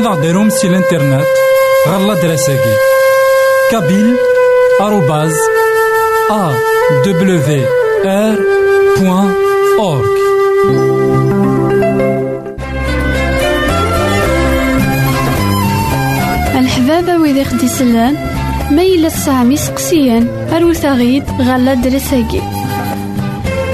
ماذا غديرهم سي الانترنت غالا دراساكي كابيل آروباز أ دبليو آر بوان أورك الحبابة ويدي خدي سلان ما سقسيان أروت غيد غالا دراساكي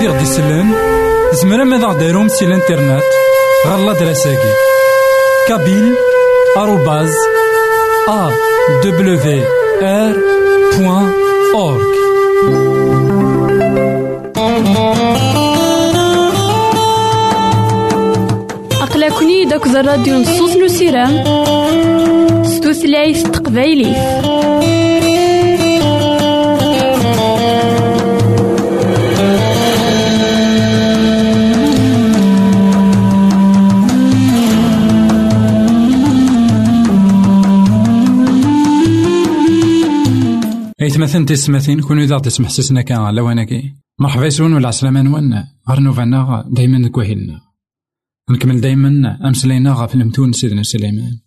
ويدي غدي يسلن زمرا ماذا غديرهم سي الانترنت؟ غالا دراساكي. كابيل آروباز أ دبليو آر بوان أورك أقلكني داك الراديو نصوص نسيرام tutlayt taqbaylit. مثلا تسمثين كونو إذا تسمح سسنا كان لواناكي مرحبا يسون ولا عسلامة نوانا. غير نوفانا دايما نكوهلنا نكمل دايما أمسلينا غا في المثول سيدنا سليمان.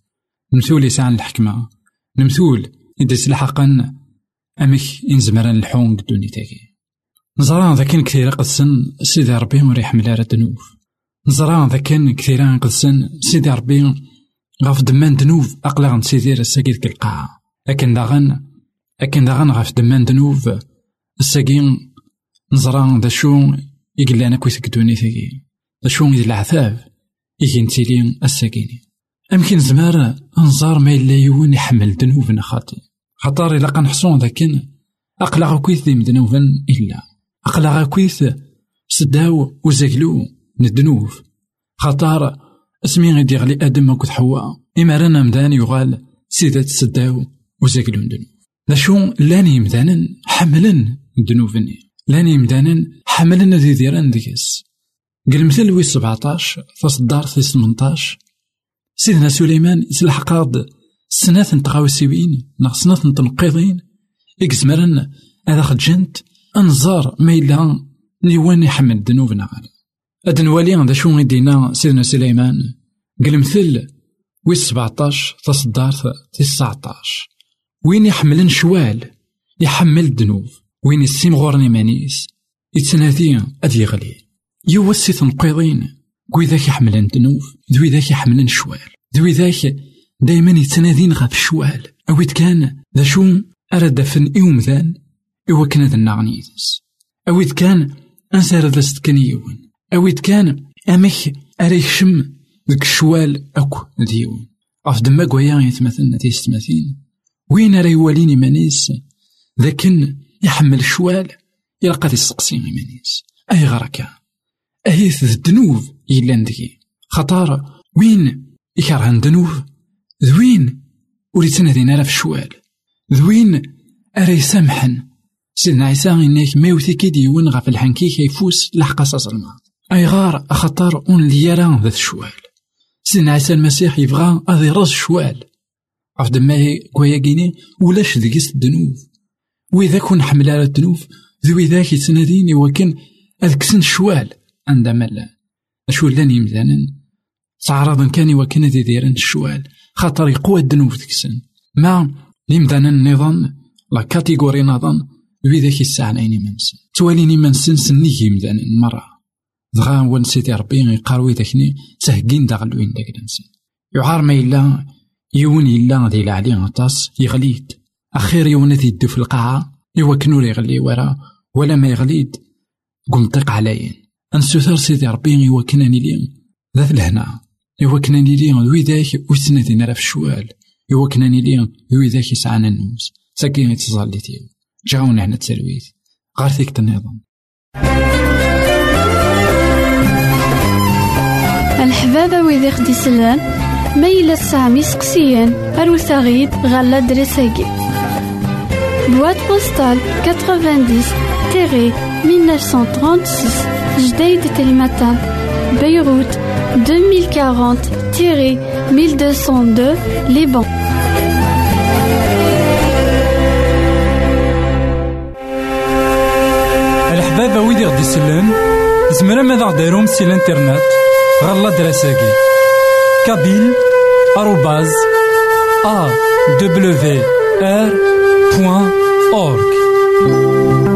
المثول يسعى الحكمة المثول يدس الحقا أمك إنزمران الحون دوني تاكي. نزران ذاك كثيرا قدسن سيدي ربي مريح ملارة الدنوب نزران ذاك كثيرا قدسن سيدي ربي غاف دمان دنوب أقلغ سيدي رساكي القاعة لكن داغن أكن داغن غاف دمان دنوب الساقين نزرا دا شو يقلانا كويس كدوني ثقي. دا شو يدي العذاب يجي نتيلي الساقيني أمكن زمار أنظار ما إلا يون يحمل دنوبنا خاطي. خطر إلا قنحصون ذاكن أقلع كويس ذي مدنوبا إلا. أقلع كويس سداو وزاكلو ندنوب. خطر اسمي غيدي غلي آدم وكت حواء إما رانا مدان يغال سيدات سداو وزاكلو ندنوب. ذا شو لاني يمدانا حملا ذنوبني لاني يمدانا حملا ذي ديران ديكس قال مثل وي سبعتاش فصدار في سمنتاش سيدنا سليمان قاد سنات نتغاوسيوين ناغ سنات نتنقيضين إكزمرن هذا خدجنت أنظار ما إلا نيوان يحمل ذنوبنا هاد نوالي هذا شو غيدينا سيدنا سليمان. قال مثل وي سبعتاش تصدار في تسعتاش وين يحملن شوال يحمل الذنوب وين يسيم غورني مانيس يتنادي أد يغلي يوسي تنقيضين كوي ذاك يحملن ذنوب ذوي ذاك يحملن شوال ذوي ذاك دايما يتنادين غاف الشوال. أويت كان ذا شو أراد فن إيوم ذان إوا كان ذا النغنيدس أويت كان أنسار ذا ستكن يون أويت كان أمك أريكشم ذك الشوال أكو ديون غاف دما كويا يتمثلنا تيستمثين وين راه يواليني مانيس ذاكن يحمل الشوال إلا قد يسقسي مانيس أي غركا أهيث الذنوب إلا ندكي خطار وين يكره الذنوب ذوين وليتنا دينا في الشوال ذوين أري سامحن؟ سيدنا عيسى إنك ما وين غاف الحنكيك يفوس لحق صاص أي غار أخطار أون ليران ذات الشوال سيدنا عيسى المسيح يبغى أذي راس الشوال عرف دما كوياكيني ولاش ذيكيس الدنوب وإذا كون حمل على الدنوب ذو ذاك يتناديني وكان أذكسن شوال عندما لا أشو لاني مثلا تعرض كان وكان ذي ديران الشوال. خاطر يقوى الدنوب ذكسن ما لمدانا النظام لا كاتيغوري نظام ذوي ذاك الساعة عيني منسن تواليني منسن سنيه مدانا مرة. دغا ون سيدي ربي يقاروي ذاكني تهكين داغ وين داك الانسان يعار ما إلا يون يلا ذي العلي غطاس يغليد أخير يون ذي في القاعة إوا كنور يغلي ورا ولا ما يغليد قنطق عليين أنسوثر سيدي ربي إوا كناني لي. ذات الهنا. إوا كناني لي وسنا ذي نرى في الشوال. إوا كناني لي ذوي ذاك يسعانا النوس ساكين يتظلي تيو جاونا هنا تسلويت غار النظام الحبابة ويدي خدي سلان. ميلا سامي سقسيان أروساغيد غالا دريساكي boîte postale 90 tiret 1936 جديدة المتن بيروت 2040 tiret 1202 لبنان الحبابة ويدي غدي يسلم زمرا ماذا غديرهم سي الانترنت؟ غالا دراساكي kabyle awr.org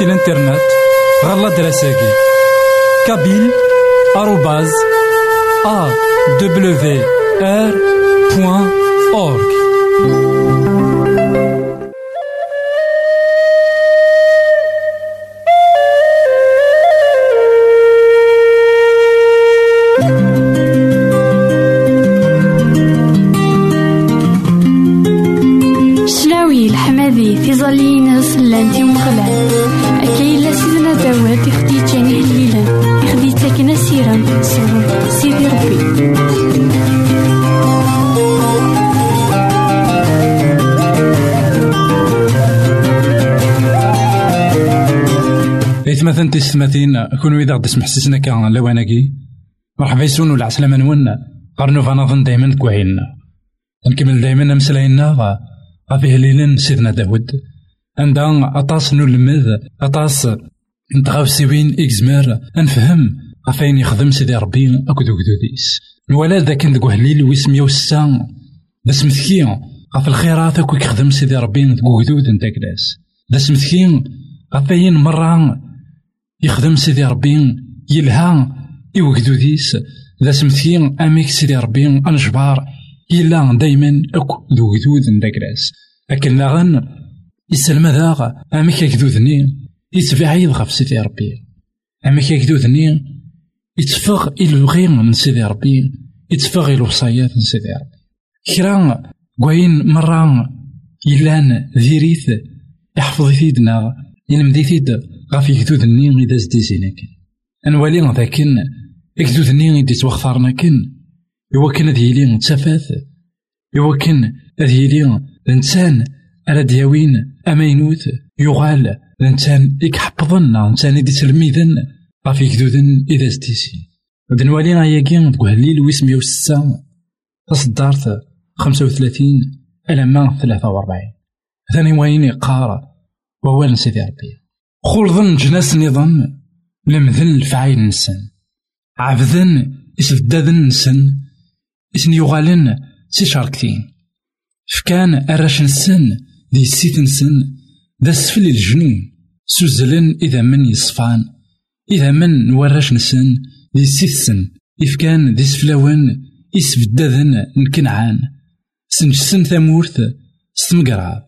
سي الانترنت غالا دراساكي kabyle arobase a w r point org إثمثن تيستماثين كون إذا غد تسمح سيسنا كان لواناكي مرحبا يسون ولا عسلامة نون. قرنو فنظن دايما كوهيلنا نكمل دايما مسلاينا غافيه ليلن سيدنا داود عندها أطاس نولمد أطاس نتغاوسيوين إكزمار. نفهم غفاين يخدم سيدي ربي أكو دوكدوديس ولا ذاك ندق هليل ويسميو السا ذا سمثكي غف الخيرات أكو يخدم سيدي ربي دوكدود نتاك ناس ذا سمثكي غفاين مرة يخدم سيدي ربي يلها إوكدوديس ذا سمثكي أميك سيدي ربي أنجبار إلا دايما أكو دوكدود نتاك ناس لكن لاغن يسلم ذاغ أميك يكدودني يتبعيد غف سيدي ربي. أميك يكدودني يتفغ الغي من سيدي ربي. يتفغ الوصايات من سيدي ربي. كرا كواين مرة يلان ذيريث يحفظ يثيدنا يلمدي ثيد. غاف يكدود النين إذا زديزينا كن أنوالي ذاكن يكدود النين إذا إوا كان ذي لين تسافات إوا كان ذي لين الإنسان على دياوين أمينوت يغال الإنسان يكحبضن الإنسان يدي تلميذن غاف يكدودن إذا زديزين دنوالي غاياكي تقول هليل ويس مية وستة. تصدارت خمسة وثلاثين ألما ثلاثة وأربعين. ثاني وين يقارا ووال سيدي ربي. خلظن جناس نظام لمذن الفعايل نسن. عبذن إسفدادن نسن. إسن يغالن سي شاركتين. فكان أراش نسن دي السيت نسن. ذا سفل الجنون سوزلن إذا من يصفان. إذا من نوراش نسن دي سيثسن إفكان دي سفلاوان إسفدادن نكنعان. سنجسن ثمورث ستمقراب.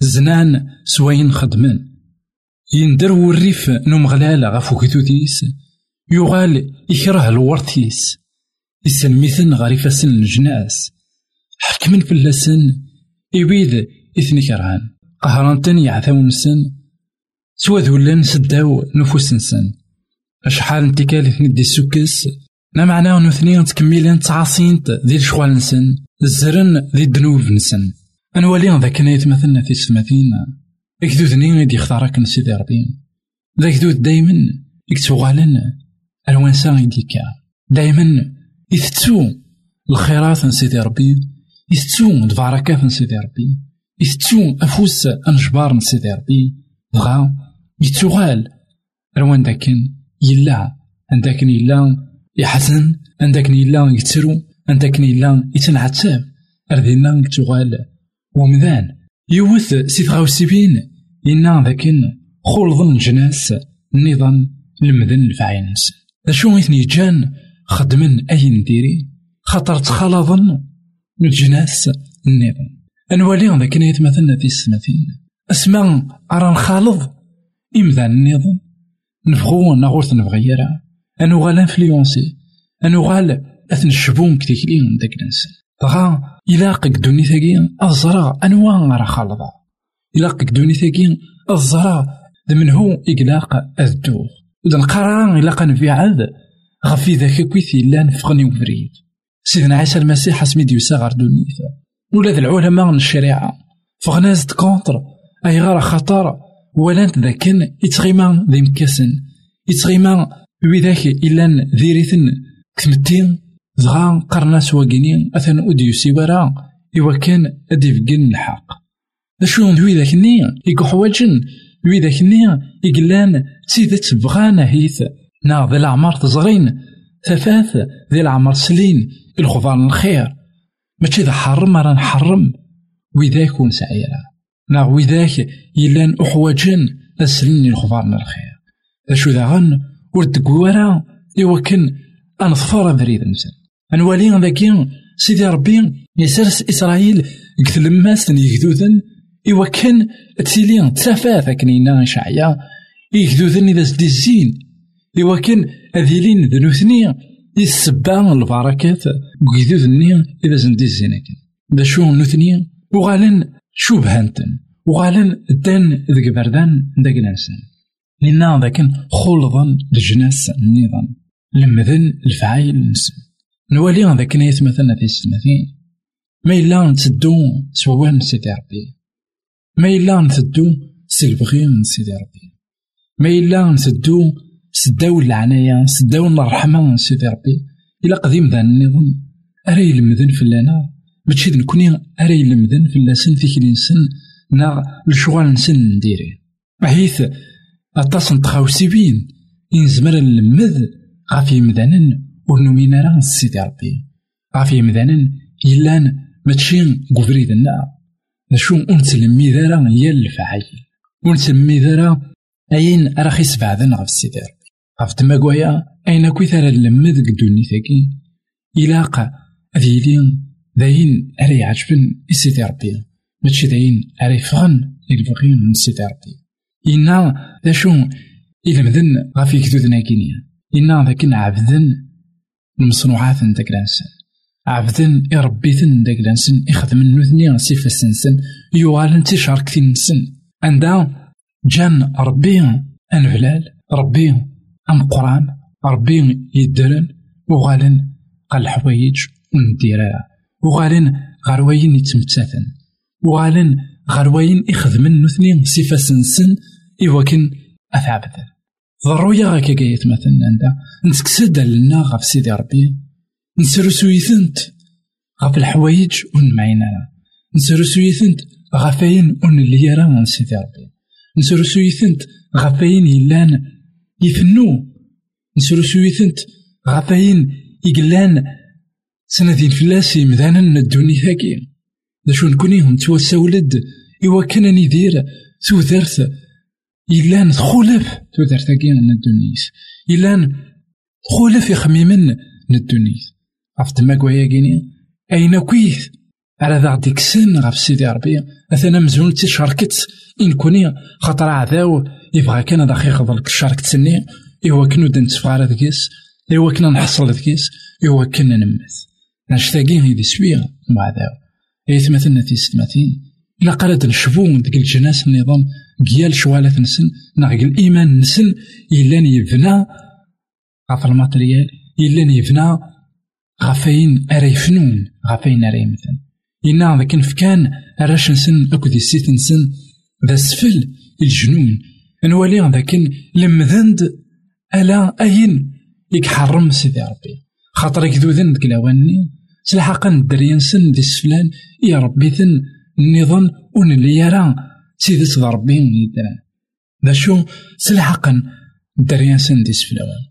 زنان سواين خدمن. يندر وريف نمغلال غفو كتوتيس يغال يكره الورثيس يسلميثن غريفة سن الجناس. حكمن فلاسن إبيد إثني كرهان. قهرانتن يعثون سن سوا ذولان سداو نفوس نسن أشحال انتكال ندي السكس لا معناه نثنين تكملين تعاصينت ذي الشغال نسن الزرن ذي الدنوب نسن أنوالي ذاك يتمثلنا في السماثين إكدودني غيدي يختارك نسيدي ربي. ذاك دود دايما يكتوغالن الوانسان يديكا دايما يثتو الخيرات نسيدي ربي. يثتو البركات نسيدي ربي. يثتو أفوس أنجبار نسيدي ربي. بغا يتوغال روان داكن يلا. عندكن يلا يحزن. عندكن يلا يتسرو عندكن يلا يتنعتاب أرذينا يتوغال ومذان. يوث سيت غاوسيبين إنا ذاكن خلظن جناس. النظام المذن الفعينس شو إثني جان خدمن أي نديري خاطر تخلظن الجناس النظام أنوالي ذاك يتمثلنا في السماثين. أسماء أرى نخالض إمذان النظام نفغو نغورث نبغيرا أنو غال انفلونسي أنو غال أثن الشبون كتيكلين داك الإنسان دغا دوني ثاقي أزرا أنواع راه إلاقك دوني ثاقي أزرا من هو إقلاق أذدوغ ودن قرارا إلاقا نبيع عاد غفي ذاك كويثي لا نفقني وفريد. سيدنا عيسى المسيح اسمي ديوسا غار دونيثا ولا العلماء من الشريعة. فغناز كونتر أي غار خطر ولانت ذاكن يتغيما ذي مكاسن. يتغيما وذاك إلا ذيريثن كتمتين. دغا قرنا سواقيني أثن أوديوسي ورا إوا كان أديفقن الحق. أشو ذوي ذاك النية؟ يقحواجن ذوي ذاك النية؟ يقلان تسيدت بغانا هيث. نا ذي العمر تزغين ثفاث ذي العمر سلين الخضار الخير. ماشي ذا حرم راه نحرم وإذا يكون سعيرا. نا وذاك يلان أحواجن أسلن الخبار من الخير. أشو ذا غن ورد قوارا يوكن أنظفر بريد نسن أنوالي ذاكي سيدي ربي يسرس إسرائيل قتل الماس يجدوذن إوكن تسيلي تسافات أكنينا شعيا يجدوذن إذا سدي الزين. إوكن أذيلين ذنوثني يسبع البركات ويجدوذني إذا زندي الزين دا شو نوثني؟ وغالن شبهانتن وغالن دان ذك بردان داك ناسن. لنا ذاك خلظا لجناس النظام لمذن الفعايل نسن نوالي ذاك نيت مثلا في السماثين ما إلا نتدو سوان سيدي ربي. ما إلا نتدو سلبغي سيدي ربي. ما إلا نتدو سداو العناية سداو الرحمة سيدي ربي. إلا قديم ذا النظام أري المذن فلانا ماشي نكوني أري المذن فلاسن ذيك نسن نا الشغل نسن نديري. حيث أطاس نتخاوسيبين ينزمر نلمذ غاف ورنومينا راه سيدي ربي غاف يمدانن يلان ماشي قبريدنا نشو ونتلمي دارا هي الفعيل ونتلمي دارا أين خيس بعدن غف سيدي ربي غف تما أين كوي ثرى نلمذ قدوني ثاكي إلاقا ذيلين داين أري عجبن سيدي ربي ماشي داين أري فغن يلبغين من سيدي ربي إنا ذا شو إلا مذن غافي يكدودنا كينيا إنا ذاك عبدن المصنوعات نداك الانسان عبدن يربيتن نداك الانسان يخدم نوثني سيفا السنسن يوالن تيشارك كثير نسن عندها جان ربي أنفلال ربي أم قران ربي يدرن وغالن قال حوايج ونديرها وغالن غرواين يتمتاثن وغالن غرواين يخدمن نوثني سيفا سنسن إيواكن أثابتن. ضروري غاكا كايت مثلا عندها نسكسد لنا غف سيدي ربي نسرسو يثنت غف الحوايج ونمعينا نسرسو يثنت غفاين ون اللي راه سيدي ربي نسرسو يثنت غفاين يلان يثنو نسرسو يثنت غفاين يقلان سنادين فلاسي مذانا الدوني ثاكي دا شو نكوني هم توسا ولد إوا كان ندير ثوثرت إلان تخولف تودرتاكي ندونيس إلان تخولف يخميمن ندونيس غف تما كواياكيني أين كويث على ذا ديك السن غف سيدي ربي. أثنا مزون تشاركت إن كوني خاطر عذاو. يبغى كان دا خي خضلك شاركت سني. إوا كنو دنت فغار ذكيس. إوا كنا نحصل ذكيس. إوا كنا نمث ناشتاقين هيدي سوية مع ذاو إيث مثلنا تيستماتين إلا قالت نشفو ديك الجناس النظام. قيال شوالة نسن ناغ الإيمان نسن إلا يبنى غف الماتريال إلا يبنى غفاين أري فنون غفاين أري مثلا إنا ذاك نفكان أراش نسن أكو دي سيت نسن ذا سفل الجنون. نولي ذاك لمذند ألا أين يكحرم سيدي ربي. خاطر يكذوذن ذك الأواني سلحقا الدريان نسن دي السفلان يا ربي ثن النظام ون اللي سيدة ربي يدران ذا شو سلحقا دريان سندي سفلاوان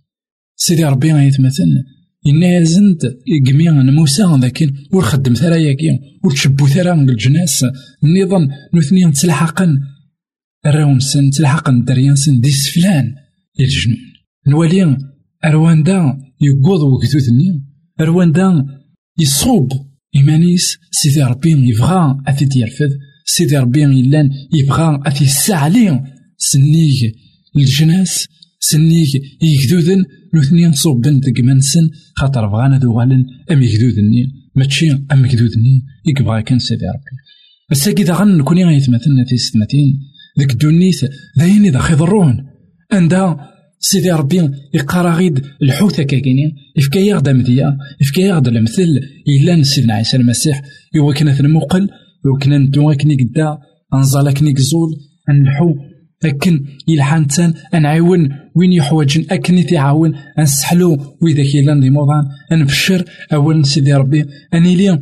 سيدي ربي يتمثل إنا يزنت قميا موسى لكن ور خدم ثرا ياكي ور ثرا من الجناس النظام نثنيا تلحقا الراون سن تلحقا دريان دي سفلان الجنون نوالي أرواندا يقوض وكتوثني أرواندا يصوب إيمانيس. سيدي ربي يبغى أثيت يرفض. سيدي ربي إلان يبغى أثي الساعة سنيك الجناس سنيك يكدودن نوثني نصوبن دق منسن خاطر بغانا دوغالن أم يكدودني ماشي أم يكدودني يكبغى كان سيدي ربي بس كي غن نكوني غيتمثلنا في سنتين ذيك الدنيث ذاين إذا خضرون عندها سيدي ربي يقرا غيد الحوت كاكيني يفكا يغدا مذيا يفكا يغدا المثل. إلا سيدنا عيسى المسيح يوكنا المقل يوكنا ندو أكني قدا أنزال أكني قزول نلحو أكن يلحان تان أنعاون وين يحوجن أكني تعاون أنسحلو. وإذا كيلان دي موضان أنبشر. أول سيدي ربي أني لي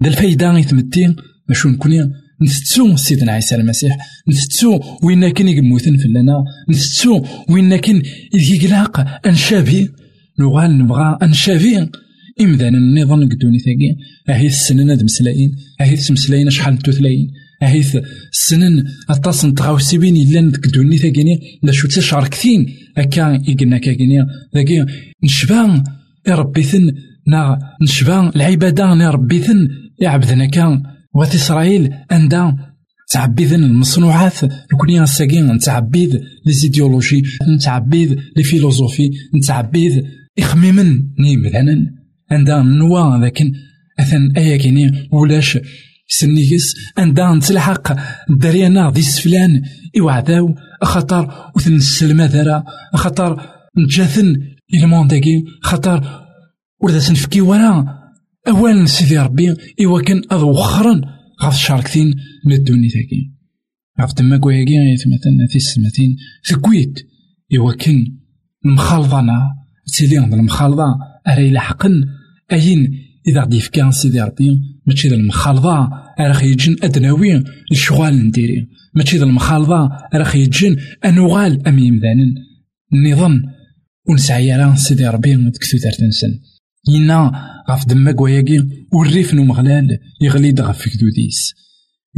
دا الفايدة يتمدين باش نكوني نفتسو سيدنا عيسى المسيح. نفتسو وين كان يموتن فلنا نفتسو وين كان يقلاق أنشابي. نوغال نبغى أنشابي. إمذان النظام قدوني ثاقي أهي السنة د مسلاين أهي تسمسلاين شحال توثلاين أهيث سنن أطاس نتغاوسيبين إلا ندك دوني ثاقيني دا شو تشاركتين أكا إيقنا كاقيني ذاكي نشبان ثن. نا نشبان العبادة نا ثن. يعبدنا كان وات إسرائيل أندا تعبيذن المصنوعات نكوني الساقين نتعبيد لي زيديولوجي نتعبيد لي فيلوزوفي نتعبيد نيم عندها نوا لكن أثن أيا كيني ولاش سنيكس عندها نتلحق دريانا دي سفلان إوعداو خطر وثن السلمة ذرا خطر نجاثن إلى مونداكي خطر وردا سنفكي ورا أولا سيدي ربي إوا كان أذوخرا غاف شاركتين من الدوني تاكي غاف تما كوياكي يتمثلنا في السمتين ثكويت إوا كان المخالطة تيلي عند المخالطة أري لحقن أين؟ إذا غدي يفكي سيدي ربي ماشي ذا المخالطة راه خيجن أدناوي الشغال نديري. ماشي ذا المخالطة راه خيجن أنوغال أم يمدانن. النظام ونسعي راه سيدي ربي متكثو تنسن ينا غاف دماك وياكي والريف نو مغلال يغلي غف كدوديس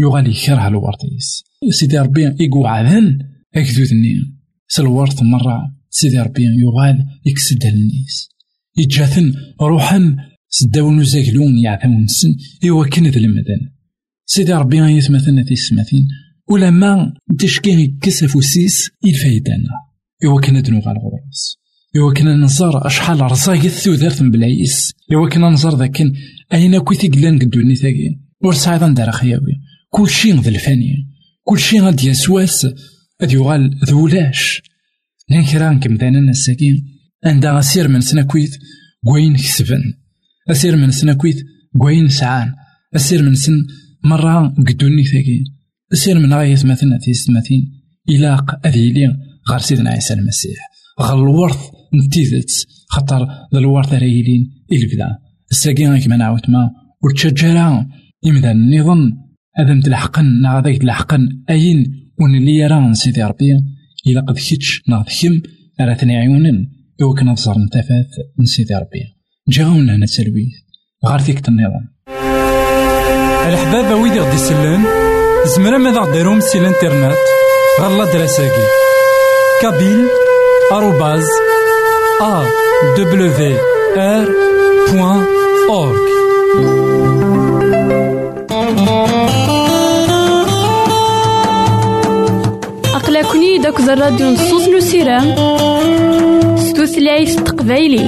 يغالي يكره الورطيس سيدي ربي يقوعدن أكدودني سلورت مرة سيدي ربي يغال يكسد النيس يجاثن روحا سداو نزاكلون يعثمون نسن. إوا كن المدن سيدي ربي يثمثن في السماثين ولما تشكي كسف وسيس الفايدانا إوا كن دنو غالغورس إوا كنا نزار أشحال رزاق الثوذرت بلايس إوا كنا نزار ذاك أين كويتي قلان قدوني ثاقين ور سعيدا ندار خياوي. كلشي ذا الفاني. كلشي غادي يسواس. غادي يغال ذولاش لأن كرا كمدانا الساكين عندها أسير من سنة كويت كوين كسبن. أسير من سنة كويت كوين سعان أسير من سن مرة قدوني ثاقين أسير من غاية مثلا في سماتين إلاق أذيلي غار سيدنا عيسى المسيح. غال الورث نتيذت خاطر ذا الورث راه يلين البدا الساقي كيما نعاود ما. وتشجرا يمدان النظام هذا متلحقن نا غادا يتلحقن أين ونلي راه سيدي ربي إلا قد كيتش ناض كم راه عيونن. إوا كنا نظر نتفات من سيدي ربي. جاونا هنا تسلوي غار فيك النظام الحبابة ويدي غدي يسلن زمرا ماذا غديرهم سي الانترنت. غالا دراساكي كابيل آروباز أ دبليو آر بوان أورك أقلكني داك الراديو نصوص نسيران ستوثلايف تقبايلي